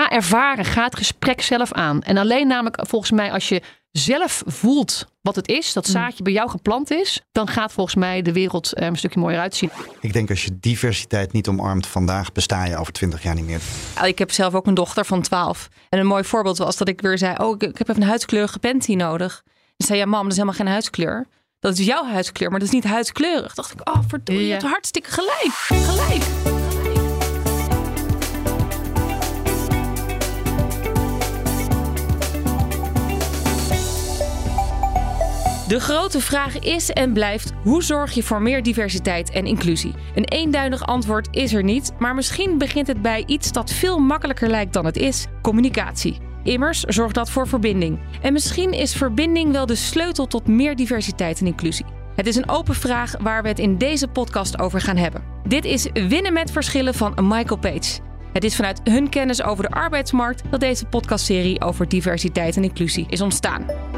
Ga ervaren, ga het gesprek zelf aan. En alleen namelijk volgens mij als je zelf voelt wat het is, dat zaadje bij jou geplant is, dan gaat volgens mij de wereld er een stukje mooier uitzien. Ik denk als je diversiteit niet omarmt vandaag, besta je over twintig jaar niet meer. Ik heb zelf ook een dochter van 12. En een mooi voorbeeld was dat ik weer zei: Oh, ik, ik heb even een huidskleurige panty nodig. En zei ja, mam, dat is helemaal geen huidskleur. Dat is jouw huidskleur, maar dat is niet huidskleurig. Dacht ik, oh, verdorie, je hebt hartstikke gelijk. Gelijk. De grote vraag is en blijft: hoe zorg je voor meer diversiteit en inclusie? Een eenduidig antwoord is er niet, maar misschien begint het bij iets dat veel makkelijker lijkt dan het is: communicatie. Immers zorgt dat voor verbinding. En misschien is verbinding wel de sleutel tot meer diversiteit en inclusie. Het is een open vraag waar we het in deze podcast over gaan hebben. Dit is Winnen met Verschillen van Michael Page. Het is vanuit hun kennis over de arbeidsmarkt dat deze podcastserie over diversiteit en inclusie is ontstaan.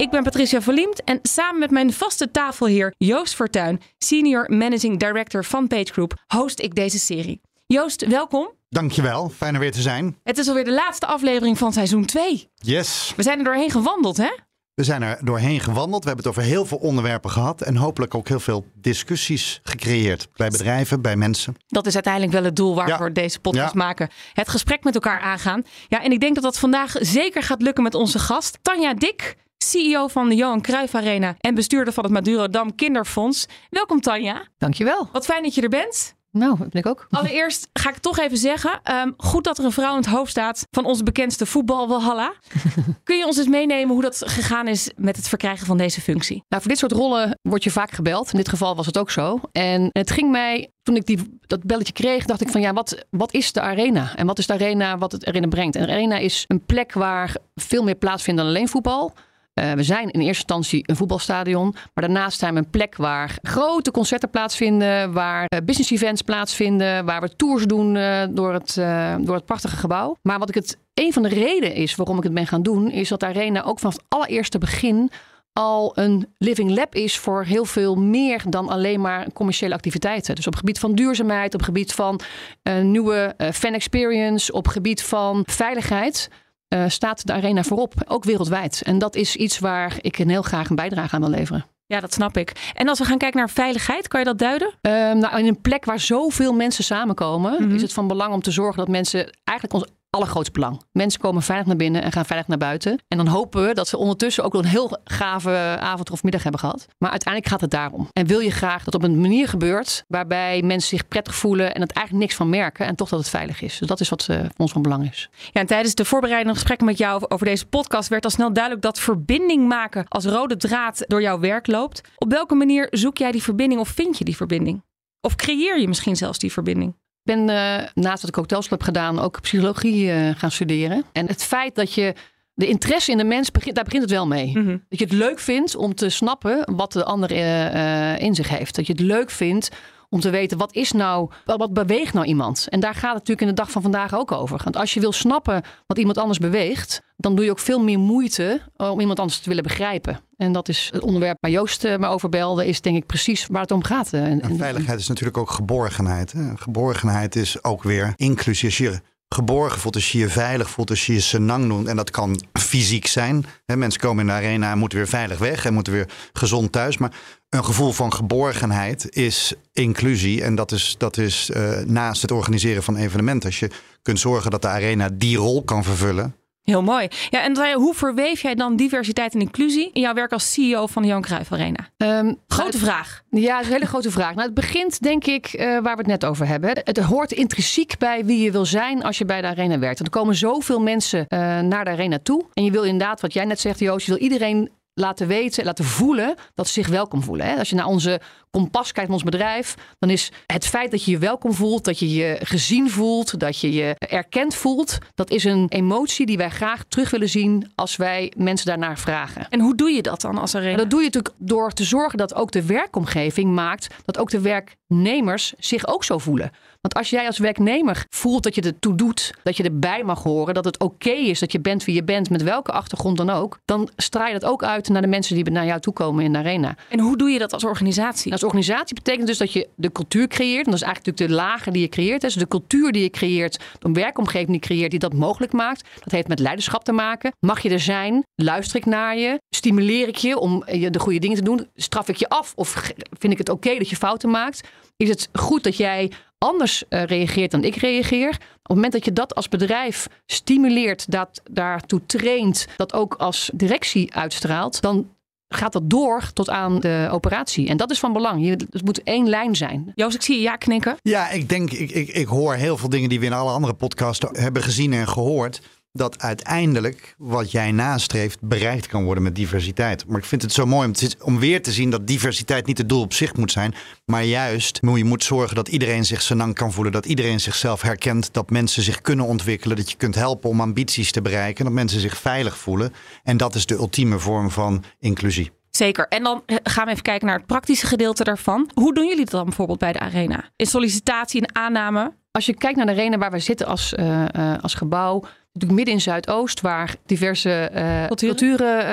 Ik ben Patricia Verliemd en samen met mijn vaste tafelheer Joost Fortuyn, Senior Managing Director van Page Group, host ik deze serie. Joost, welkom. Dankjewel, fijn er weer te zijn. Het is alweer de laatste aflevering van seizoen 2. Yes, We zijn er doorheen gewandeld, hè? we zijn er doorheen gewandeld. We hebben het over heel veel onderwerpen gehad en hopelijk ook heel veel discussies gecreëerd. Bij bedrijven, bij mensen. Dat is uiteindelijk wel het doel waarvoor we deze podcast Ja. maken. Het gesprek met elkaar aangaan. Ja, en ik denk dat dat vandaag zeker gaat lukken met onze gast, Tanja Dik. CEO van de Johan Cruijff Arena en bestuurder van het Madurodam Kinderfonds. Welkom Tanja. Dankjewel. Wat fijn dat je er bent. Nou, dat ben ik ook. Allereerst ga ik toch even zeggen, ehm, goed dat er een vrouw in het hoofd staat van onze bekendste voetbalwalhalla. Kun je ons eens meenemen hoe dat gegaan is met het verkrijgen van deze functie? Nou, voor dit soort rollen word je vaak gebeld. In dit geval was het ook zo. En het ging mij, toen ik die, dat belletje kreeg, dacht ik van ja, wat, wat is de arena? En wat is de arena wat het arena brengt? En de arena is een plek waar veel meer plaatsvindt dan alleen voetbal. Eh, we zijn in eerste instantie een voetbalstadion, maar daarnaast zijn we een plek waar grote concerten plaatsvinden, waar eh, business events plaatsvinden, waar we tours doen eh, door, het, door het prachtige gebouw. Maar wat ik het, een van de redenen is waarom ik het ben gaan doen, is dat de arena ook vanaf het allereerste begin al een living lab is voor heel veel meer dan alleen maar commerciële activiteiten. Dus op gebied van duurzaamheid, op gebied van een nieuwe fan experience, op gebied van veiligheid. Eh, staat de arena voorop, ook wereldwijd. En dat is iets waar ik een heel graag een bijdrage aan wil leveren. Ja, dat snap ik. En als we gaan kijken naar veiligheid, kan je dat duiden? Ehm, nou, in een plek waar zoveel mensen samenkomen, Mhm. is het van belang om te zorgen dat mensen eigenlijk ons allergrootste belang. Mensen komen veilig naar binnen en gaan veilig naar buiten. En dan hopen we dat ze ondertussen ook een heel gave avond of middag hebben gehad. Maar uiteindelijk gaat het daarom. En wil je graag dat op een manier gebeurt waarbij mensen zich prettig voelen en het eigenlijk niks van merken en toch dat het veilig is. Dus dat is wat eh, voor ons van belang is. Ja, en tijdens de voorbereidende gesprekken met jou over deze podcast werd al snel duidelijk dat verbinding maken als rode draad door jouw werk loopt. Op welke manier zoek jij die verbinding of vind je die verbinding? Of creëer je misschien zelfs die verbinding? Ik ben eh, naast dat ik hotels heb gedaan ook psychologie eh, gaan studeren. En het feit dat je de interesse in de mens, begint, daar begint het wel mee. Mhm. Dat je het leuk vindt om te snappen wat de ander eh, eh, in zich heeft. Dat je het leuk vindt om te weten wat is nou, wat, beweegt nou iemand. En daar gaat het natuurlijk in de dag van vandaag ook over. Want als je wil snappen wat iemand anders beweegt, dan doe je ook veel meer moeite om iemand anders te willen begrijpen. En dat is het onderwerp waar Joost eh, me over belde, is denk ik precies waar het om gaat. eh. En- En veiligheid is natuurlijk ook geborgenheid. Hè? Geborgenheid is ook weer inclusie. Als je geborgen voelt, als je je veilig voelt, als je je senang doet. En dat kan fysiek zijn. Hè? Mensen komen in de arena en moeten weer veilig weg en moeten weer gezond thuis. Maar een gevoel van geborgenheid is inclusie. En dat is, dat is eh, naast het organiseren van evenementen. Als je kunt zorgen dat de arena die rol kan vervullen. Heel mooi. Ja, en hoe verweef jij dan diversiteit en inclusie in jouw werk als CEO van de Johan Cruijff Arena? Ehm, Grote vraag. Ja, dat is een hele grote vraag. Nou, het begint denk ik eh, waar we het net over hebben. Het hoort intrinsiek bij wie je wil zijn als je bij de arena werkt. Want er komen zoveel mensen eh, naar de arena toe. En je wil inderdaad, wat jij net zegt Joost, je wil iedereen laten weten, laten voelen dat ze zich welkom voelen. Hè? Als je naar onze kompas kijkt ons bedrijf, dan is het feit dat je je welkom voelt, dat je je gezien voelt, dat je je erkend voelt, dat is een emotie die wij graag terug willen zien als wij mensen daarnaar vragen. En hoe doe je dat dan als arena? En dat doe je natuurlijk door te zorgen dat ook de werkomgeving maakt dat ook de werknemers zich ook zo voelen. Want als jij als werknemer voelt dat je er toe doet, dat je erbij mag horen, dat het oké is dat je bent wie je bent, met welke achtergrond dan ook, dan straal je dat ook uit naar de mensen die naar jou toe komen in de arena. En hoe doe je dat als organisatie? Als organisatie betekent dus dat je de cultuur creëert. En dat is eigenlijk natuurlijk de lagen die je creëert. Dus de cultuur die je creëert, de werkomgeving die je creëert, die dat mogelijk maakt. Dat heeft met leiderschap te maken. Mag je er zijn? Luister ik naar je? Stimuleer ik je om de goede dingen te doen? Straf ik je af? Of vind ik het oké dat je fouten maakt? Is het goed dat jij anders uh, reageert dan ik reageer? Op het moment dat je dat als bedrijf stimuleert, dat daartoe traint, dat ook als directie uitstraalt, dan gaat dat door tot aan de operatie. En dat is van belang. Je, het moet één lijn zijn. Joost, ik zie je ja knikken. Ja, ik denk, ik, ik, ik hoor heel veel dingen die we in alle andere podcasts hebben gezien en gehoord dat uiteindelijk wat jij nastreeft bereikt kan worden met diversiteit. Maar ik vind het zo mooi om, te, om weer te zien dat diversiteit niet het doel op zich moet zijn, maar juist je moet zorgen dat iedereen zich senang kan voelen, dat iedereen zichzelf herkent, dat mensen zich kunnen ontwikkelen, dat je kunt helpen om ambities te bereiken, dat mensen zich veilig voelen. En dat is de ultieme vorm van inclusie. Zeker. En dan eh, gaan we even kijken naar het praktische gedeelte daarvan. Hoe doen jullie dat dan bijvoorbeeld bij de arena? In sollicitatie en aanname? Als je kijkt naar de arena waar we zitten als, uh, uh, als gebouw, natuurlijk midden in Zuidoost, waar diverse uh, culturen,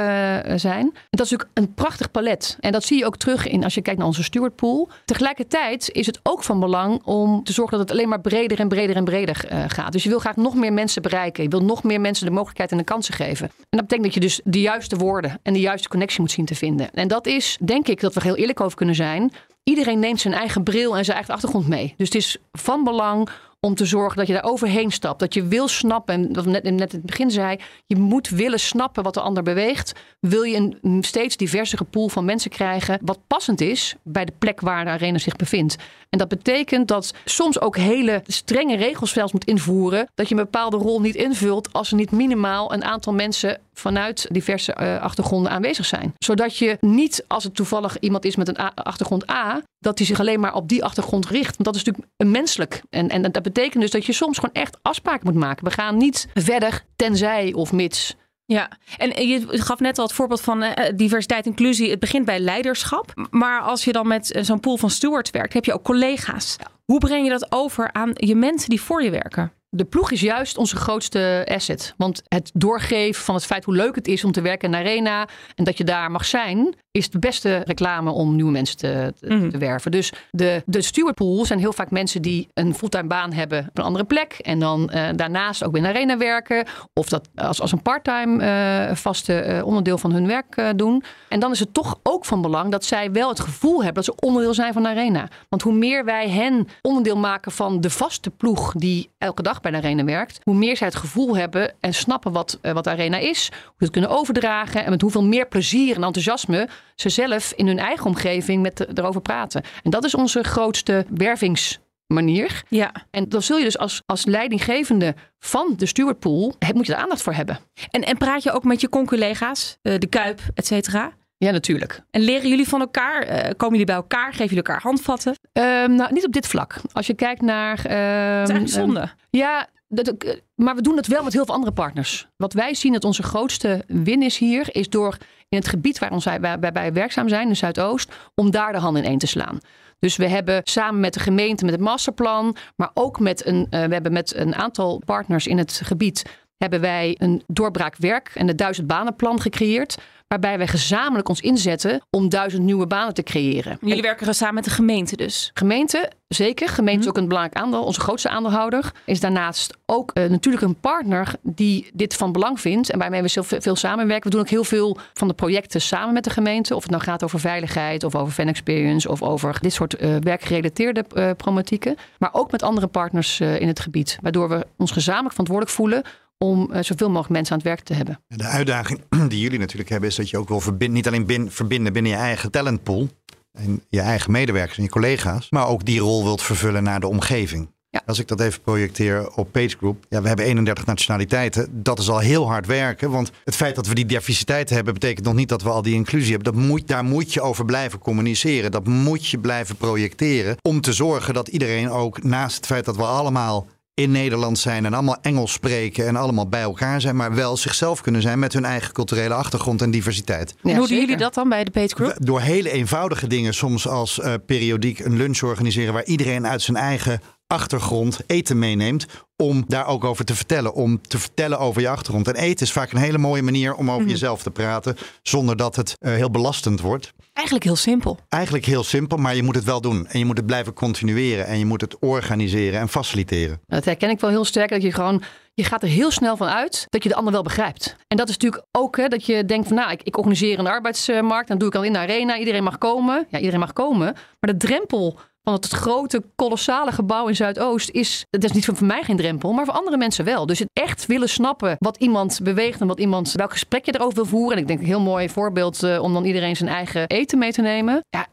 uh, zijn. En dat is natuurlijk een prachtig palet. En dat zie je ook terug in als je kijkt naar onze stewardpool. Tegelijkertijd is het ook van belang om te zorgen dat het alleen maar breder en breder en breder uh, gaat. Dus je wil graag nog meer mensen bereiken. Je wil nog meer mensen de mogelijkheid en de kansen geven. En dat betekent dat je dus de juiste woorden en de juiste connectie moet zien te vinden. En dat is, denk ik, dat we heel eerlijk over kunnen zijn. Iedereen neemt zijn eigen bril en zijn eigen achtergrond mee. Dus het is van belang om te zorgen dat je daar overheen stapt. Dat je wil snappen, en dat net, net in het begin zei, je moet willen snappen wat de ander beweegt. Wil je een steeds diversere pool van mensen krijgen, wat passend is bij de plek waar de arena zich bevindt. En dat betekent dat soms ook hele strenge regels zelfs moet invoeren. Dat je een bepaalde rol niet invult als er niet minimaal een aantal mensen vanuit diverse uh, achtergronden aanwezig zijn. Zodat je niet, als het toevallig iemand is met een achtergrond A, dat hij zich alleen maar op die achtergrond richt. Want dat is natuurlijk een menselijk. En, en dat betekent dus dat je soms gewoon echt afspraken moet maken. We gaan niet verder tenzij of mits. Ja, en je gaf net al het voorbeeld van uh, diversiteit en inclusie. Het begint bij leiderschap. Maar als je dan met uh, zo'n pool van stewards werkt, heb je ook collega's. Ja. Hoe breng je dat over aan je mensen die voor je werken? De ploeg is juist onze grootste asset. Want het doorgeven van het feit hoe leuk het is om te werken in de arena en dat je daar mag zijn, is de beste reclame om nieuwe mensen te, te, mm. te werven. Dus de, de stewardpool zijn heel vaak mensen die een fulltime baan hebben op een andere plek en dan uh, daarnaast ook binnen de arena werken of dat als, als een parttime uh, vaste uh, onderdeel van hun werk doen. En dan is het toch ook van belang dat zij wel het gevoel hebben dat ze onderdeel zijn van de arena. Want hoe meer wij hen onderdeel maken van de vaste ploeg die elke dag bij de arena werkt, hoe meer zij het gevoel hebben en snappen wat, wat de arena is, hoe ze het kunnen overdragen en met hoeveel meer plezier en enthousiasme ze zelf in hun eigen omgeving met erover praten. En dat is onze grootste wervingsmanier. Ja. En dan zul je dus als, als leidinggevende van de stewardpool, moet je er aandacht voor hebben. En, en praat je ook met je conculega's, de Kuip, et cetera? Ja, natuurlijk. En leren jullie van elkaar? Uh, komen jullie bij elkaar? Geven jullie elkaar handvatten? Um, nou, niet op dit vlak. Als je kijkt naar... Um, dat is eigenlijk zonde. Um, ja, dat, maar we doen het wel met heel veel andere partners. Wat wij zien dat onze grootste win is hier, is door in het gebied waar ons, wij, wij werkzaam zijn, in Zuidoost, om daar de hand in één te slaan. Dus we hebben samen met de gemeente met het masterplan, maar ook met een, uh, we hebben met een aantal partners in het gebied, hebben wij een doorbraak werk en de duizend banenplan gecreëerd waarbij wij gezamenlijk ons inzetten om duizend nieuwe banen te creëren. Jullie werken samen met de gemeente dus? Gemeente, zeker. Gemeente is ook een belangrijk aandeel. Onze grootste aandeelhouder is daarnaast ook uh, natuurlijk een partner die dit van belang vindt en waarmee we veel, veel samenwerken. We doen ook heel veel van de projecten samen met de gemeente. Of het nou gaat over veiligheid of over fan experience of over dit soort uh, werkgerelateerde uh, problematieken. Maar ook met andere partners in het gebied. Waardoor we ons gezamenlijk verantwoordelijk voelen om uh, zoveel mogelijk mensen aan het werk te hebben. De uitdaging die jullie natuurlijk hebben is dat je ook wil verbinden, niet alleen bin, verbinden binnen je eigen talentpool en je eigen medewerkers en je collega's, maar ook die rol wilt vervullen naar de omgeving. Ja. Als ik dat even projecteer op Page Group. Ja, we hebben 31 nationaliteiten. Dat is al heel hard werken. Want het feit dat we die diversiteit hebben, betekent nog niet dat we al die inclusie hebben. Dat moet, daar moet je over blijven communiceren. Dat moet je blijven projecteren. Om te zorgen dat iedereen ook naast het feit dat we allemaal in Nederland zijn en allemaal Engels spreken en allemaal bij elkaar zijn, maar wel zichzelf kunnen zijn met hun eigen culturele achtergrond en diversiteit. En hoe doen jullie dat dan bij de Page Group? Door hele eenvoudige dingen, soms als eh, periodiek een lunch organiseren waar iedereen uit zijn eigen achtergrond eten meeneemt. Om daar ook over te vertellen. Om te vertellen over je achtergrond. En eten is vaak een hele mooie manier om over jezelf te praten. Zonder dat het eh, heel belastend wordt. Eigenlijk heel simpel. Eigenlijk heel simpel, maar je moet het wel doen. En je moet het blijven continueren. En je moet het organiseren en faciliteren. Dat herken ik wel heel sterk. Dat je gewoon, je gaat er heel snel van uit dat je de ander wel begrijpt. En dat is natuurlijk ook hè, dat je denkt van nou, ik, ik organiseer een arbeidsmarkt. Dan doe ik al in de arena. Iedereen mag komen. Ja, iedereen mag komen. Maar de drempel van het grote, kolossale gebouw in Zuidoost is, dat is niet voor mij geen drempel, maar voor andere mensen wel. Dus het echt willen snappen wat iemand beweegt en wat iemand, welk gesprek je erover wil voeren. En ik denk een heel mooi voorbeeld eh, om dan iedereen zijn eigen eten mee te nemen. Ja,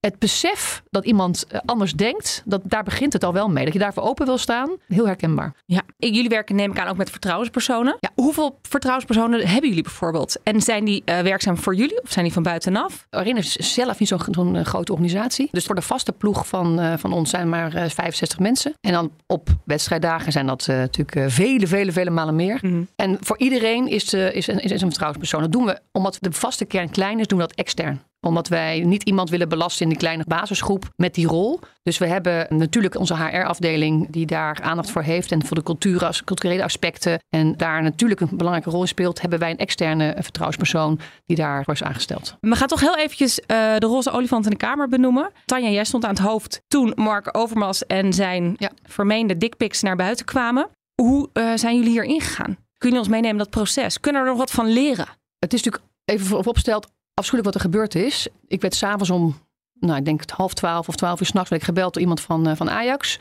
het besef dat iemand eh, anders denkt, dat, daar begint het al wel mee. Dat je daarvoor open wil staan, heel herkenbaar. Ja, jullie werken neem ik aan ook met vertrouwenspersonen. Ja, hoeveel vertrouwenspersonen hebben jullie bijvoorbeeld? En zijn die eh, werkzaam voor jullie of zijn die van buitenaf? Arena is zelf niet zo'n eh, grote organisatie. Dus voor de vaste ploeg van, van ons zijn maar eh, 65 mensen. En dan op wedstrijddagen zijn dat natuurlijk vele, vele, vele malen meer. En voor iedereen is, is, een, is een vertrouwenspersoon. Dat doen we omdat de vaste kern klein is, doen we dat extern omdat wij niet iemand willen belasten in die kleine basisgroep met die rol. Dus we hebben natuurlijk onze HR-afdeling die daar aandacht voor heeft. En voor de cultuur, culturele aspecten. En daar natuurlijk een belangrijke rol in speelt. Hebben wij een externe vertrouwenspersoon die daarvoor is aangesteld. We gaan toch heel eventjes eh, de roze olifant in de kamer benoemen. Tanja, jij stond aan het hoofd toen Mark Overmars en zijn Ja. vermeende dickpics naar buiten kwamen. Hoe eh, zijn jullie hier ingegaan? Kunnen jullie ons meenemen dat proces? Kunnen we er nog wat van leren? Het is natuurlijk even vooropgesteld afschuwelijk wat er gebeurd is. Ik werd s'avonds om, nou, ik denk half twaalf of twaalf uur s'nachts gebeld door iemand van, eh, van Ajax.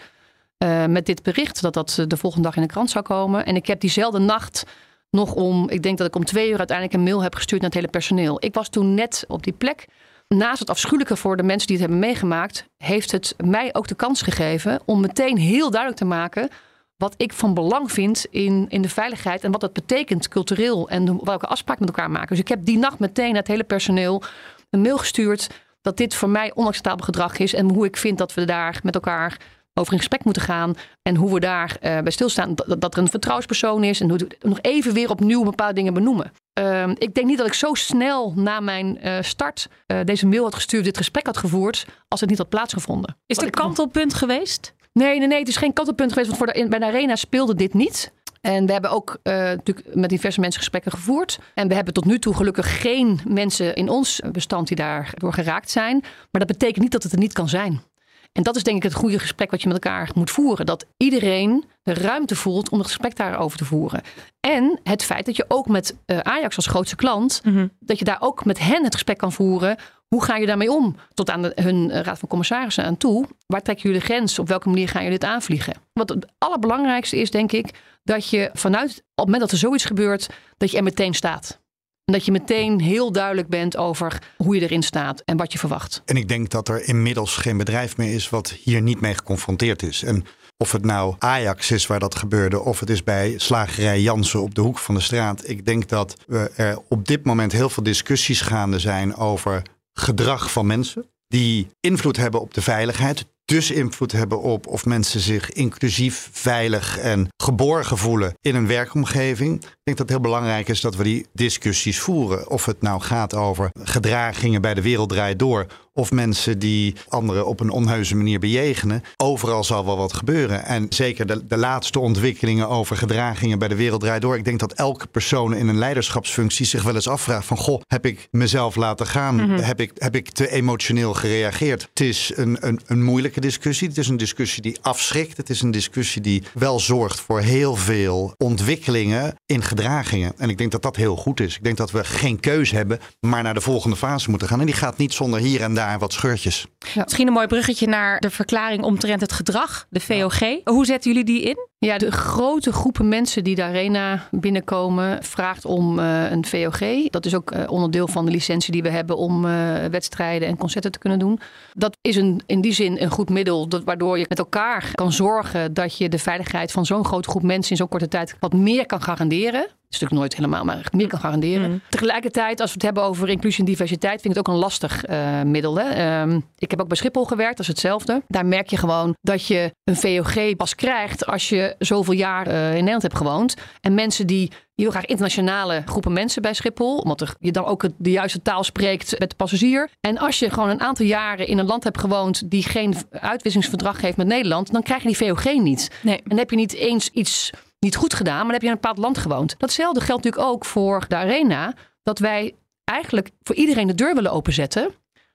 eh, met dit bericht dat dat eh, de volgende dag in de krant zou komen. En ik heb diezelfde nacht nog om, ik denk dat ik om twee uur uiteindelijk een mail heb gestuurd naar het hele personeel. Ik was toen net op die plek. Naast het afschuwelijke voor de mensen die het hebben meegemaakt, heeft het mij ook de kans gegeven om meteen heel duidelijk te maken wat ik van belang vind in, in de veiligheid en wat dat betekent cultureel en welke afspraken met elkaar maken. Dus ik heb die nacht meteen naar het hele personeel een mail gestuurd dat dit voor mij onacceptabel gedrag is en hoe ik vind dat we daar met elkaar over in gesprek moeten gaan en hoe we daar eh, bij stilstaan dat, dat er een vertrouwenspersoon is en hoe we nog even weer opnieuw bepaalde dingen benoemen. Ehm, ik denk niet dat ik zo snel na mijn eh, start eh, deze mail had gestuurd, dit gesprek had gevoerd, als het niet had plaatsgevonden. Is er ik- kantelpunt geweest? Nee, nee, nee. Het is geen kantelpunt geweest. Want voor de, bij de Arena speelde dit niet. En we hebben ook eh, natuurlijk met diverse mensen gesprekken gevoerd. En we hebben tot nu toe gelukkig geen mensen in ons bestand die daardoor geraakt zijn. Maar dat betekent niet dat het er niet kan zijn. En dat is denk ik het goede gesprek wat je met elkaar moet voeren. Dat iedereen de ruimte voelt om het gesprek daarover te voeren. En het feit dat je ook met eh, Ajax als grootste klant, dat je daar ook met hen het gesprek kan voeren. Hoe ga je daarmee om? Tot aan hun eh, raad van commissarissen aan toe. Waar trekken jullie grens? Op welke manier gaan jullie dit aanvliegen? Wat het allerbelangrijkste is, denk ik, dat je vanuit, op het moment dat er zoiets gebeurt, dat je er meteen staat. En dat je meteen heel duidelijk bent over hoe je erin staat en wat je verwacht. En ik denk dat er inmiddels geen bedrijf meer is wat hier niet mee geconfronteerd is. En of het nou Ajax is waar dat gebeurde, of het is bij slagerij Jansen op de hoek van de straat. Ik denk dat we er op dit moment heel veel discussies gaande zijn over gedrag van mensen. Die invloed hebben op de veiligheid. Dus invloed hebben op of mensen zich inclusief, veilig en geborgen voelen in een werkomgeving. Ik denk dat het heel belangrijk is dat we die discussies voeren. Of het nou gaat over gedragingen bij de wereld draait door. Of mensen die anderen op een onheuse manier bejegenen. Overal zal wel wat gebeuren. En zeker de, de laatste ontwikkelingen over gedragingen bij de wereld draait door. Ik denk dat elke persoon in een leiderschapsfunctie zich wel eens afvraagt van... Goh, heb ik mezelf laten gaan? heb, ik, heb ik te emotioneel gereageerd? Het is een, een, een moeilijke discussie. Het is een discussie die afschrikt. Het is een discussie die wel zorgt voor heel veel ontwikkelingen in gedragingen. En ik denk dat dat heel goed is. Ik denk dat we geen keus hebben, maar naar de volgende fase moeten gaan. En die gaat niet zonder hier en daar wat scheurtjes. Misschien een mooi bruggetje naar de verklaring omtrent het gedrag, de VOG. Hoe zetten jullie die in? Ja, de grote groepen mensen die de arena binnenkomen vraagt om eh, een VOG. Dat is ook eh, onderdeel van de licentie die we hebben om eh, wedstrijden en concerten te kunnen doen. Dat is een, in die zin een goed middel dat, waardoor je met elkaar kan zorgen dat je de veiligheid van zo'n grote groep mensen in zo'n korte tijd wat meer kan garanderen. Het is natuurlijk nooit helemaal, maar meer kan garanderen. Mm. Tegelijkertijd, als we het hebben over inclusie en diversiteit, vind ik het ook een lastig eh, middel. Hè? Ehm, ik heb ook bij Schiphol gewerkt, dat is hetzelfde. Daar merk je gewoon dat je een VOG pas krijgt als je zoveel jaar eh, in Nederland hebt gewoond. En mensen die je wil graag internationale groepen mensen bij Schiphol, omdat je dan ook de juiste taal spreekt met de passagier. En als je gewoon een aantal jaren in een land hebt gewoond die geen uitwisselingsverdrag heeft met Nederland, dan krijg je die VOG niet. Nee. En dan heb je niet eens iets niet goed gedaan, maar dan heb je in een bepaald land gewoond. Datzelfde geldt natuurlijk ook voor de arena. Dat wij eigenlijk voor iedereen de deur willen openzetten.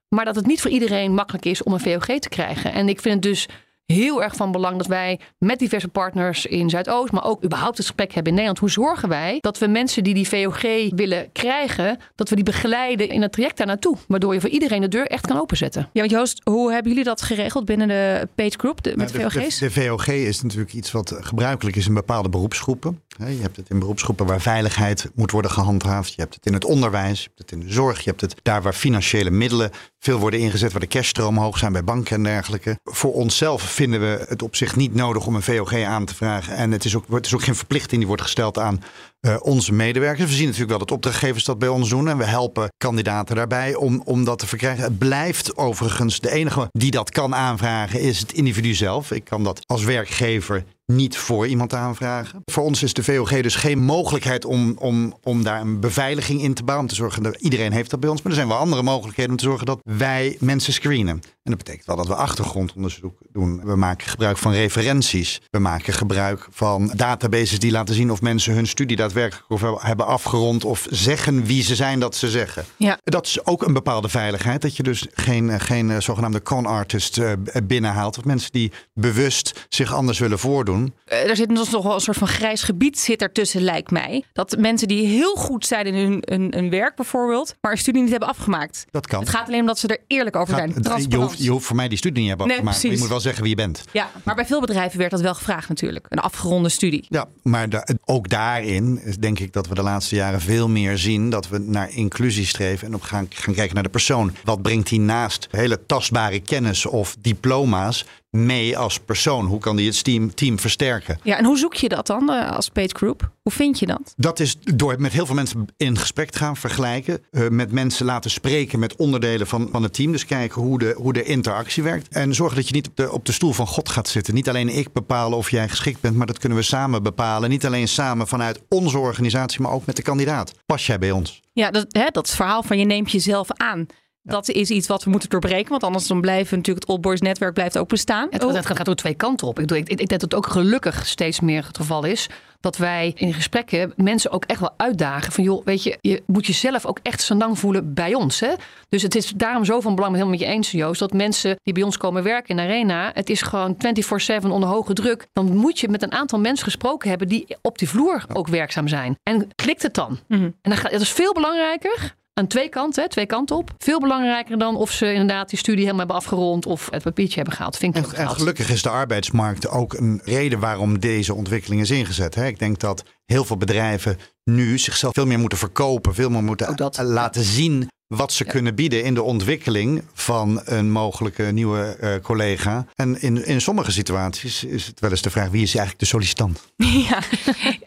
Maar dat het niet voor iedereen makkelijk is om een VOG te krijgen. En ik vind het dus heel erg van belang dat wij met diverse partners in Zuidoost, maar ook überhaupt het gesprek hebben in Nederland. Hoe zorgen wij dat we mensen die die VOG willen krijgen, dat we die begeleiden in het traject daar naartoe. Waardoor je voor iedereen de deur echt kan openzetten. Ja, want Joost, hoe hebben jullie dat geregeld binnen de Page Group de, met Nou, de, VOG's? de, de VOG is natuurlijk iets wat gebruikelijk is in bepaalde beroepsgroepen. Je hebt het in beroepsgroepen waar veiligheid moet worden gehandhaafd. Je hebt het in het onderwijs, je hebt het in de zorg. Je hebt het daar waar financiële middelen veel worden ingezet, waar de cashstromen hoog zijn bij banken en dergelijke. Voor onszelf vinden we het op zich niet nodig om een VOG aan te vragen. En het is ook, het is ook geen verplichting die wordt gesteld aan eh, onze medewerkers. We zien natuurlijk wel dat opdrachtgevers dat bij ons doen. En we helpen kandidaten daarbij om, om dat te verkrijgen. Het blijft overigens de enige die dat kan aanvragen is het individu zelf. Ik kan dat als werkgever niet voor iemand aanvragen. Voor ons is de VOG dus geen mogelijkheid om, om, om daar een beveiliging in te bouwen. Om te zorgen dat iedereen heeft dat bij ons. Maar er zijn wel andere mogelijkheden om te zorgen dat wij mensen screenen. En dat betekent wel dat we achtergrondonderzoek doen. We maken gebruik van referenties. We maken gebruik van databases die laten zien of mensen hun studie daadwerkelijk hebben afgerond. Of zeggen wie ze zijn dat ze zeggen. Ja. Dat is ook een bepaalde veiligheid. Dat je dus geen, eh, geen eh, zogenaamde con artist eh, binnenhaalt. Of mensen die bewust zich anders willen voordoen. Eh, er zit dus nog wel een soort van grijs gebied zit ertussen, lijkt mij. Dat mensen die heel goed zijn in hun, hun, hun werk bijvoorbeeld, maar een studie niet hebben afgemaakt. Dat kan. Het gaat alleen om dat ze er eerlijk over zijn. Gaat-. Hoeft, je hoeft voor mij die studie niet hebben Nee, maar je moet wel zeggen wie je bent. Ja, maar bij veel bedrijven werd dat wel gevraagd natuurlijk. Een afgeronde studie. Ja, maar da- ook daarin denk ik dat we de laatste jaren veel meer zien dat we naar inclusie streven en op gaan, gaan kijken naar de persoon. Wat brengt hij naast hele tastbare kennis of diploma's mee als persoon? Hoe kan die het team, team versterken? Ja, en hoe zoek je dat dan eh, als Page Group? Hoe vind je dat? Dat is door met heel veel mensen in gesprek te gaan vergelijken. eh, met mensen laten spreken met onderdelen van, van het team. Dus kijken hoe de, hoe de interactie werkt. En zorgen dat je niet op de, op de stoel van God gaat zitten. Niet alleen ik bepalen of jij geschikt bent, maar dat kunnen we samen bepalen. Niet alleen samen vanuit onze organisatie, maar ook met de kandidaat. Pas jij bij ons? Ja, dat, hè, dat verhaal van je neemt jezelf aan. Dat is iets wat we moeten doorbreken. Want anders dan blijven natuurlijk het Old Boys netwerk blijft ook bestaan. Het, Oh, het gaat door twee kanten op. Ik, bedoel, ik, ik denk dat het ook gelukkig steeds meer het geval is. Dat wij in gesprekken mensen ook echt wel uitdagen. Van joh, weet je, je moet jezelf ook echt lang voelen bij ons. Hè? Dus het is daarom zo van belang, helemaal met je eens Joost. Dat mensen die bij ons komen werken in de arena. Het is gewoon 24-7 onder hoge druk. Dan moet je met een aantal mensen gesproken hebben die op die vloer ook werkzaam zijn. En klikt het dan? Mhm. En dan gaat, het is veel belangrijker aan twee kanten, hè, twee kanten op. Veel belangrijker dan of ze inderdaad die studie helemaal hebben afgerond of het papiertje hebben gehaald. Vind ik En, gelukkig is de arbeidsmarkt ook een reden waarom deze ontwikkeling is ingezet. Hè. Ik denk dat heel veel bedrijven nu zichzelf veel meer moeten verkopen, veel meer moeten laten zien wat ze kunnen bieden in de ontwikkeling van een mogelijke nieuwe eh, collega. En in, in sommige situaties is het wel eens de vraag wie is eigenlijk de sollicitant? ja.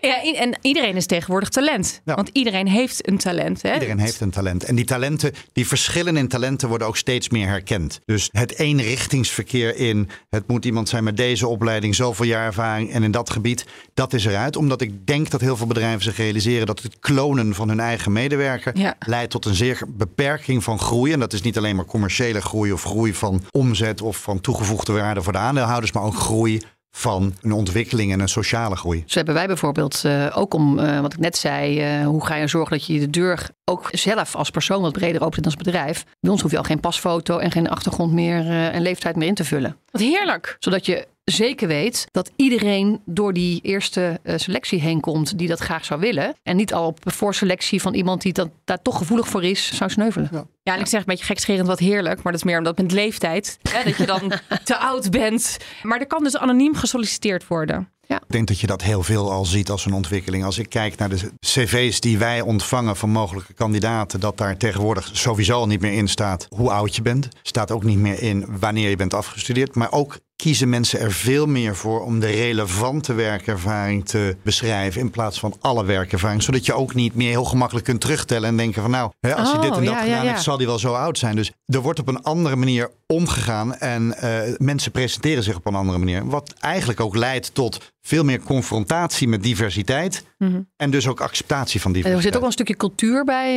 ja, en iedereen is tegenwoordig talent. Ja. Want iedereen heeft een talent. Hè? Iedereen heeft een talent. En die talenten, die verschillen in talenten worden ook steeds meer herkend. Dus het eenrichtingsverkeer in het moet iemand zijn met deze opleiding, zoveel jaar ervaring en in dat gebied, dat is eruit. Omdat ik denk dat heel veel bedrijven zich realiseren dat het klonen van hun eigen medewerker Ja. leidt tot een zeer beperking van groei. En dat is niet alleen maar commerciële groei of groei van omzet of van toegevoegde waarde voor de aandeelhouders, maar ook groei van een ontwikkeling en een sociale groei. Zo hebben wij bijvoorbeeld eh, ook om, eh, wat ik net zei, eh, hoe ga je zorgen dat je de deur ook zelf als persoon wat breder opent als bedrijf. Bij ons hoef je al geen pasfoto en geen achtergrond meer eh, en leeftijd meer in te vullen. Wat heerlijk. Zodat je zeker weet dat iedereen door die eerste eh, selectie heen komt die dat graag zou willen. En niet al op voorselectie van iemand die dat, daar toch gevoelig voor is, zou sneuvelen. Ja, en ik zeg een beetje gekscherend wat heerlijk. Maar dat is meer omdat met leeftijd. Hè, dat je dan te oud bent. Maar er kan dus anoniem gesolliciteerd worden. Ik denk dat je dat heel veel al ziet als een ontwikkeling. Als ik kijk naar de cv's die wij ontvangen van mogelijke kandidaten, dat daar tegenwoordig sowieso al niet meer in staat hoe oud je bent. Staat ook niet meer in wanneer je bent afgestudeerd. Maar ook kiezen mensen er veel meer voor om de relevante werkervaring te beschrijven in plaats van alle werkervaring. Zodat je ook niet meer heel gemakkelijk kunt terugtellen en denken van nou, hè, als hij dit en Oh, dat ja, gedaan ja, ja. heeft, zal hij wel zo oud zijn. Dus er wordt op een andere manier omgegaan en eh, mensen presenteren zich op een andere manier. Wat eigenlijk ook leidt tot veel meer confrontatie met diversiteit Mhm. en dus ook acceptatie van En er diversiteit. zit ook wel een stukje cultuur bij,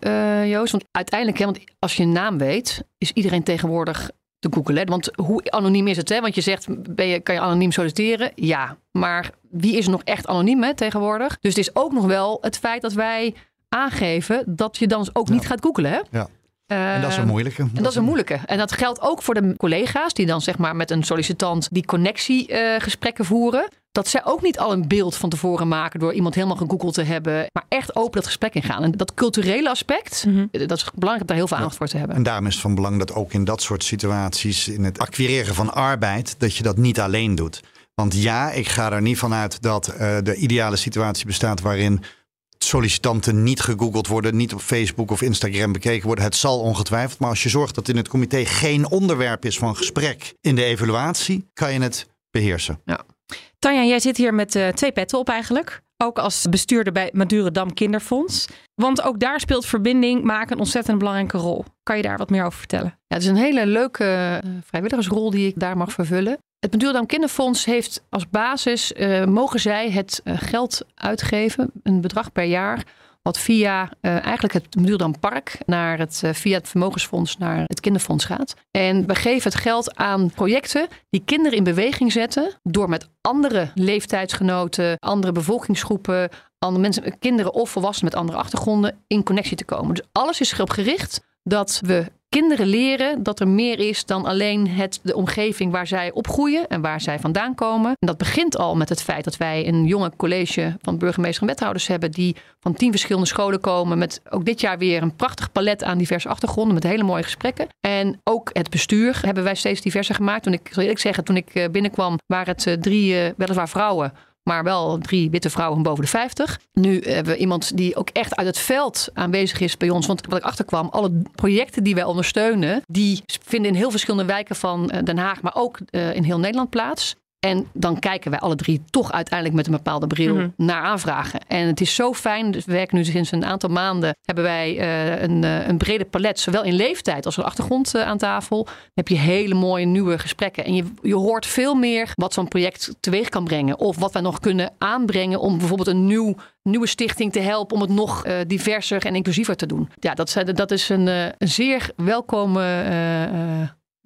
eh, eh, Joost. Want uiteindelijk, hè, want als je een naam weet, is iedereen tegenwoordig te googlen. hè. Want hoe anoniem is het? Hè? Want je zegt, ben je, kan je anoniem solliciteren? Ja. Maar wie is er nog echt anoniem hè, tegenwoordig? Dus het is ook nog wel het feit dat wij aangeven dat je dan ook niet gaat googlen. Hè? Ja. En dat is een Eh, moeilijke. En dat is een moeilijke. En dat geldt ook voor de collega's die dan zeg maar met een sollicitant die connectiegesprekken voeren. Dat zij ook niet al een beeld van tevoren maken door iemand helemaal gegoogeld te hebben. Maar echt open dat gesprek ingaan. En dat culturele aspect, Mhm. eh, dat is belangrijk om daar heel veel aandacht voor te hebben. En daarom is het van belang dat ook in dat soort situaties, in het acquireren van arbeid, dat je dat niet alleen doet. Want ja, ik ga er niet van uit dat eh, de ideale situatie bestaat waarin sollicitanten niet gegoogeld worden, niet op Facebook of Instagram bekeken worden. Het zal ongetwijfeld. Maar als je zorgt dat in het comité geen onderwerp is van gesprek in de evaluatie, kan je het beheersen. Tanja, jij zit hier met eh, twee petten op eigenlijk. Ook als bestuurder bij Madurodam Kinderfonds. Want ook daar speelt verbinding maken een ontzettend belangrijke rol. Kan je daar wat meer over vertellen? Ja, het is een hele leuke eh, vrijwilligersrol die ik daar mag vervullen. Het Madurodam Kinderfonds heeft als basis, eh, mogen zij het eh, geld uitgeven, een bedrag per jaar, wat via eh, eigenlijk het Madurodam Park naar het, via het Vermogensfonds naar het Kinderfonds gaat. En we geven het geld aan projecten die kinderen in beweging zetten door met andere leeftijdsgenoten, andere bevolkingsgroepen, andere mensen, kinderen of volwassenen met andere achtergronden in connectie te komen. Dus alles is erop gericht dat we kinderen leren dat er meer is dan alleen het, de omgeving waar zij opgroeien en waar zij vandaan komen. En dat begint al met het feit dat wij een jonge college van burgemeester en wethouders hebben die van tien verschillende scholen komen met ook dit jaar weer een prachtig palet aan diverse achtergronden met hele mooie gesprekken. En ook het bestuur hebben wij steeds diverser gemaakt. Toen ik, zal eerlijk zeggen, toen ik eh, binnenkwam waren het eh, drie eh, weliswaar vrouwen maar wel drie witte vrouwen boven de 50. Nu hebben we iemand die ook echt uit het veld aanwezig is bij ons. Want wat ik achterkwam, alle projecten die wij ondersteunen, die vinden in heel verschillende wijken van eh, Den Haag, maar ook eh, in heel Nederland plaats. En dan kijken wij alle drie toch uiteindelijk met een bepaalde bril Mhm. naar aanvragen. En het is zo fijn. Dus we werken nu sinds een aantal maanden. Hebben wij eh, een, eh, een brede palet, zowel in leeftijd als in achtergrond eh, aan tafel. Dan heb je hele mooie nieuwe gesprekken. En je, je hoort veel meer wat zo'n project teweeg kan brengen. Of wat wij nog kunnen aanbrengen om bijvoorbeeld een nieuw, nieuwe stichting te helpen. Om het nog diverser en inclusiever te doen. Ja, dat, dat is een, een zeer welkome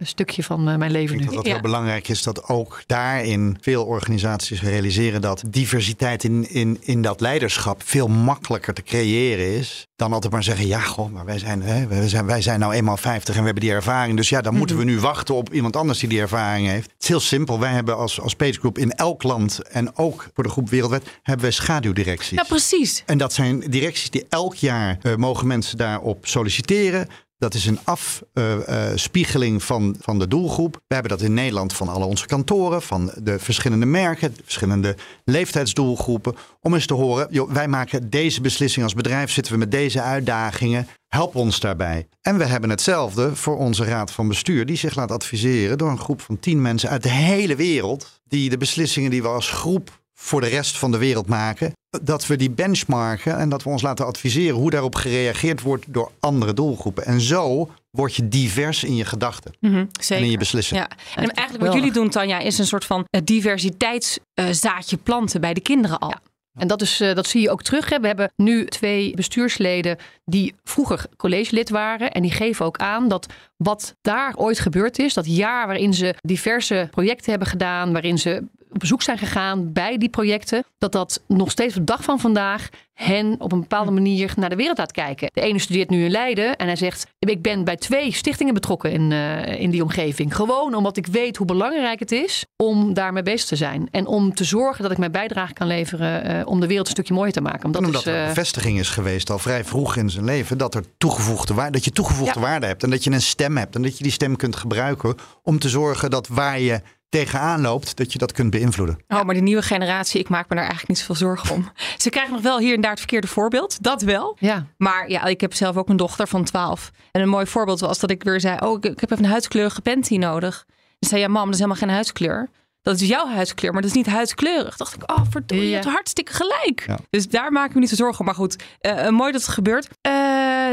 stukje van eh, mijn Ik leven denk nu. dat het Ja. heel belangrijk is dat ook daarin veel organisaties realiseren dat diversiteit in, in, in dat leiderschap veel makkelijker te creëren is. Dan altijd maar zeggen, ja goh, maar wij zijn, hè, wij zijn, wij zijn nou eenmaal 50 en we hebben die ervaring. Dus ja, dan moeten we nu wachten op iemand anders die die ervaring heeft. Het is heel simpel. Wij hebben als, als Page Group in elk land en ook voor de groep Wereldwijd hebben we schaduwdirecties. Ja, precies. En dat zijn directies die elk jaar eh, mogen mensen daarop solliciteren. Dat is een afspiegeling van, van de doelgroep. We hebben dat in Nederland van alle onze kantoren, van de verschillende merken, de verschillende leeftijdsdoelgroepen. Om eens te horen, wij maken deze beslissing als bedrijf, zitten we met deze uitdagingen. Help ons daarbij. En we hebben hetzelfde voor onze raad van bestuur, die zich laat adviseren door een groep van tien mensen uit de hele wereld. Die de beslissingen die we als groep voor de rest van de wereld maken. Dat we die benchmarken en dat we ons laten adviseren hoe daarop gereageerd wordt door andere doelgroepen. En zo word je divers in je gedachten Mhm, en in je beslissingen. Ja, en eigenlijk wat jullie doen, Tanja, is een soort van eh, diversiteitszaadje planten bij de kinderen al. Ja. En dat, is, eh, dat zie je ook terug. Hè. We hebben nu twee bestuursleden die vroeger collegelid waren. En die geven ook aan dat wat daar ooit gebeurd is, dat jaar waarin ze diverse projecten hebben gedaan, waarin ze op bezoek zijn gegaan bij die projecten, dat dat nog steeds op de dag van vandaag hen op een bepaalde manier naar de wereld laat kijken. De ene studeert nu in Leiden en hij zegt: Ik ben bij twee stichtingen betrokken in, eh, in die omgeving. Gewoon omdat ik weet hoe belangrijk het is om daarmee bezig te zijn. En om te zorgen dat ik mijn bijdrage kan leveren eh, om de wereld een stukje mooier te maken. Want En dat omdat is, er een eh, bevestiging is geweest al vrij vroeg in zijn leven dat, er toegevoegde waarde, dat je toegevoegde Ja. waarde hebt. En dat je een stem hebt. En dat je die stem kunt gebruiken om te zorgen dat waar je tegenaan loopt, dat je dat kunt beïnvloeden. Oh, maar die nieuwe generatie, ik maak me daar eigenlijk niet zoveel zorgen om. Ze krijgen nog wel hier en daar het verkeerde voorbeeld. Dat wel. ja. Maar ja, ik heb zelf ook een dochter van 12. En een mooi voorbeeld was dat ik weer zei: Oh, ik, heb even een huidskleurige panty nodig. Dan zei ja, mam, dat is helemaal geen huidskleur. Dat is jouw huidskleur, maar dat is niet huidskleurig. Dacht ik, oh, verdorie, je Ja. hebt hartstikke gelijk. Ja. Dus daar maak ik me niet zo zorgen om. Maar goed, eh, eh, mooi dat het gebeurt. Eh,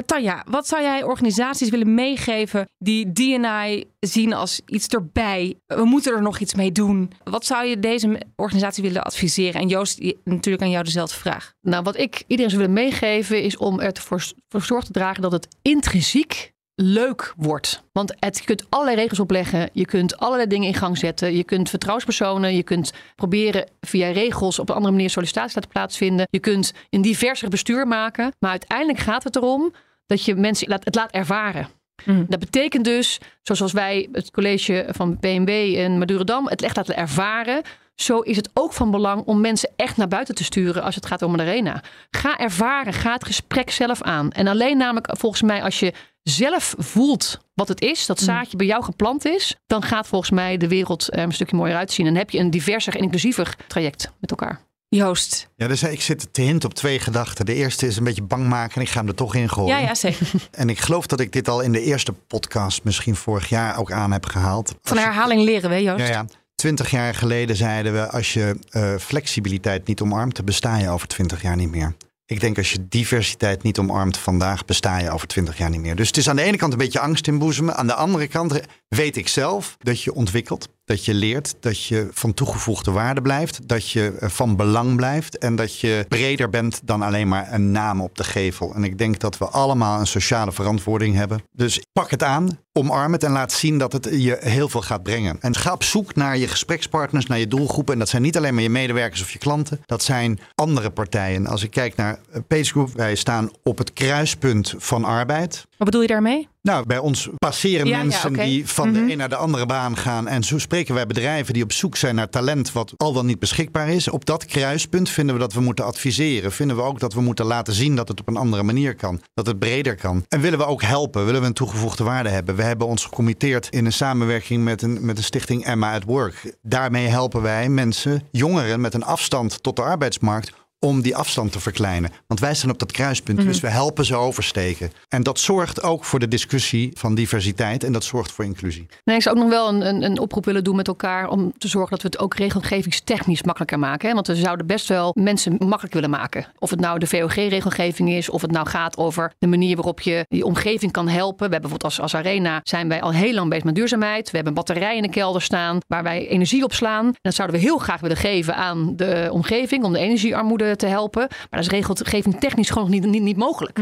Tanja, wat zou jij organisaties willen meegeven die D&I zien als iets erbij? We moeten er nog iets mee doen. Wat zou je deze organisatie willen adviseren? En Joost, natuurlijk aan jou dezelfde vraag. Nou, wat ik iedereen zou willen meegeven is om ervoor voor zorg te dragen dat het intrinsiek leuk wordt. Want het, je kunt allerlei regels opleggen. Je kunt allerlei dingen in gang zetten. Je kunt vertrouwenspersonen. Je kunt proberen via regels op een andere manier sollicitatie laten plaatsvinden. Je kunt een diverser bestuur maken. Maar uiteindelijk gaat het erom dat je mensen laat, het laat ervaren. Mm. Dat betekent dus, zoals wij het college van BNB en Madurodam het echt laten ervaren. Zo is het ook van belang om mensen echt naar buiten te sturen als het gaat om een arena. Ga ervaren, ga het gesprek zelf aan. En alleen namelijk volgens mij als je zelf voelt wat het is, dat zaadje bij jou geplant is, dan gaat volgens mij de wereld er een stukje mooier uitzien. En heb je een diverser en inclusiever traject met elkaar. Joost. Ja, dus ik zit te hint op twee gedachten. De eerste is een beetje bang maken en ik ga hem er toch in gooien. Ja, ja, zeker. En ik geloof dat ik dit al in de eerste podcast misschien vorig jaar ook aan heb gehaald. Van herhaling leren we, Joost. Ja, ja. Twintig jaar geleden zeiden we, als je eh, flexibiliteit niet omarmt, dan besta je over twintig jaar niet meer. Ik denk als je diversiteit niet omarmt vandaag, besta je over twintig jaar niet meer. Dus het is aan de ene kant een beetje angst inboezemen. Aan de andere kant weet ik zelf dat je ontwikkelt, dat je leert, dat je van toegevoegde waarde blijft, dat je eh, van belang blijft en dat je breder bent dan alleen maar een naam op de gevel. En ik denk dat we allemaal een sociale verantwoording hebben. Dus pak het aan, omarm het en laat zien dat het je heel veel gaat brengen. En ga op zoek naar je gesprekspartners, naar je doelgroepen. En dat zijn niet alleen maar je medewerkers of je klanten, dat zijn andere partijen. Als ik kijk naar eh, Page Group, wij staan op het kruispunt van arbeid. Wat bedoel je daarmee? Nou, bij ons passeren Ja, ja, mensen die van Mhm. de een naar de andere baan gaan. En zo spreken wij bedrijven die op zoek zijn naar talent wat al dan niet beschikbaar is. Op dat kruispunt vinden we dat we moeten adviseren. Vinden we ook dat we moeten laten zien dat het op een andere manier kan. Dat het breder kan. En willen we ook helpen. Willen we een toegevoegde waarde hebben. We hebben ons gecommitteerd in een samenwerking met een, met de stichting Emma at Work. Daarmee helpen wij mensen, jongeren met een afstand tot de arbeidsmarkt om die afstand te verkleinen. Want wij staan op dat kruispunt, Mhm. dus we helpen ze oversteken. En dat zorgt ook voor de discussie van diversiteit en dat zorgt voor inclusie. Nee, ik zou ook nog wel een, een, een oproep willen doen met elkaar om te zorgen dat we het ook regelgevingstechnisch makkelijker maken. Hè? Want we zouden best wel mensen makkelijk willen maken. Of het nou de VOG-regelgeving is, of het nou gaat over de manier waarop je je omgeving kan helpen. We hebben bijvoorbeeld als, als Arena zijn wij al heel lang bezig met duurzaamheid. We hebben een batterij in de kelder staan waar wij energie op slaan. En dat zouden we heel graag willen geven aan de omgeving om de energiearmoede te helpen. Maar dat is regelgeving technisch gewoon niet, niet, niet mogelijk.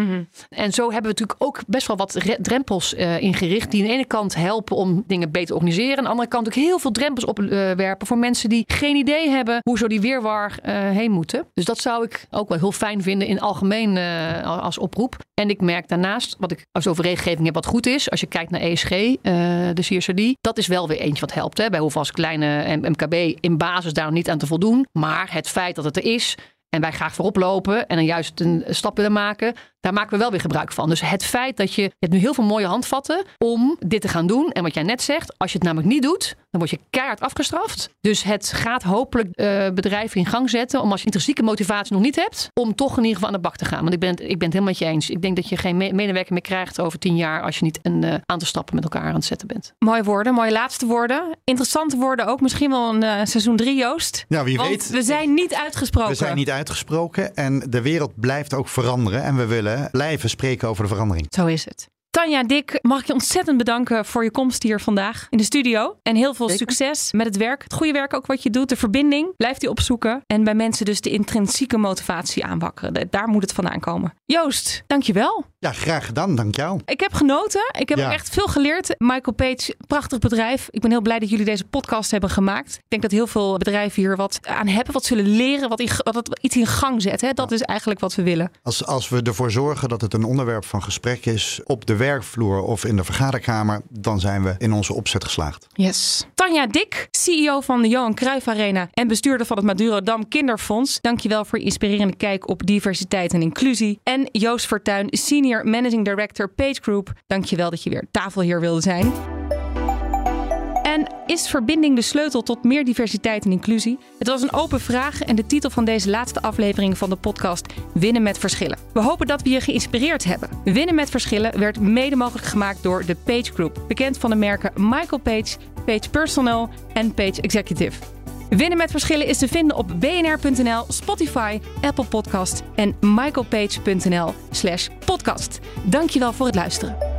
En zo hebben we natuurlijk ook best wel wat re- drempels eh, ingericht. Die aan de ene kant helpen om dingen beter te organiseren. Aan de andere kant ook heel veel drempels opwerpen voor mensen die geen idee hebben hoe zo die weerwar eh, heen moeten. Dus dat zou ik ook wel heel fijn vinden in algemeen eh, als oproep. En ik merk daarnaast, wat ik als over regelgeving heb wat goed is. Als je kijkt naar ESG, eh, de CSRD. Dat is wel weer eentje wat helpt. Hè. Bij hoeveel als kleine MKB in basis daar nog niet aan te voldoen. Maar het feit dat het er is en wij graag voorop lopen en dan juist een stap willen maken, daar maken we wel weer gebruik van. Dus het feit dat je, je hebt nu heel veel mooie handvatten om dit te gaan doen. En wat jij net zegt, als je het namelijk niet doet, dan word je keihard afgestraft. Dus het gaat hopelijk eh, bedrijven in gang zetten om als je intrinsieke motivatie nog niet hebt, om toch in ieder geval aan de bak te gaan. Want ik ben het, ik ben het helemaal met je eens. Ik denk dat je geen me- medewerker meer krijgt over tien jaar als je niet een eh, aantal stappen met elkaar aan het zetten bent. Mooie woorden, mooie laatste woorden. Interessante woorden ook. Misschien wel een eh, seizoen 3, Joost. Ja, wie Want weet. we zijn niet uitgesproken. We zijn niet uitgesproken en de wereld blijft ook veranderen. En we willen blijven spreken over de verandering. Zo is het. Tanja, Dick, mag ik je ontzettend bedanken voor je komst hier vandaag in de studio. En heel veel Zeker. succes met het werk. Het goede werk ook wat je doet. De verbinding. Blijf die opzoeken. En bij mensen dus de intrinsieke motivatie aanwakkeren. Daar moet het vandaan komen. Joost, dankjewel. Ja, graag gedaan. Dank jou. Ik heb genoten. Ik heb Ja. echt veel geleerd. Michael Page, prachtig bedrijf. Ik ben heel blij dat jullie deze podcast hebben gemaakt. Ik denk dat heel veel bedrijven hier wat aan hebben. Wat zullen leren. Wat, in, wat het iets in gang zet. Hè? Dat is eigenlijk wat we willen. Als, als we ervoor zorgen dat het een onderwerp van gesprek is op de werkvloer of in de vergaderkamer, dan zijn we in onze opzet geslaagd. Yes. Tanja Dik, CEO van de Johan Cruijff Arena en bestuurder van het Madurodam Kinderfonds. Dankjewel voor je inspirerende kijk op diversiteit en inclusie. En Joost Fortuyn, Managing Director Page Group. Dankjewel dat je weer tafelheer wilde zijn. En is verbinding de sleutel tot meer diversiteit en inclusie? Het was een open vraag en de titel van deze laatste aflevering van de podcast Winnen met Verschillen. We hopen dat we je geïnspireerd hebben. Winnen met Verschillen werd mede mogelijk gemaakt door de Page Group, bekend van de merken Michael Page, Page Personal en Page Executive. Winnen met verschillen is te vinden op bnr.nl, Spotify, Apple Podcast en michaelpage.nl slash podcast. Dankjewel voor het luisteren.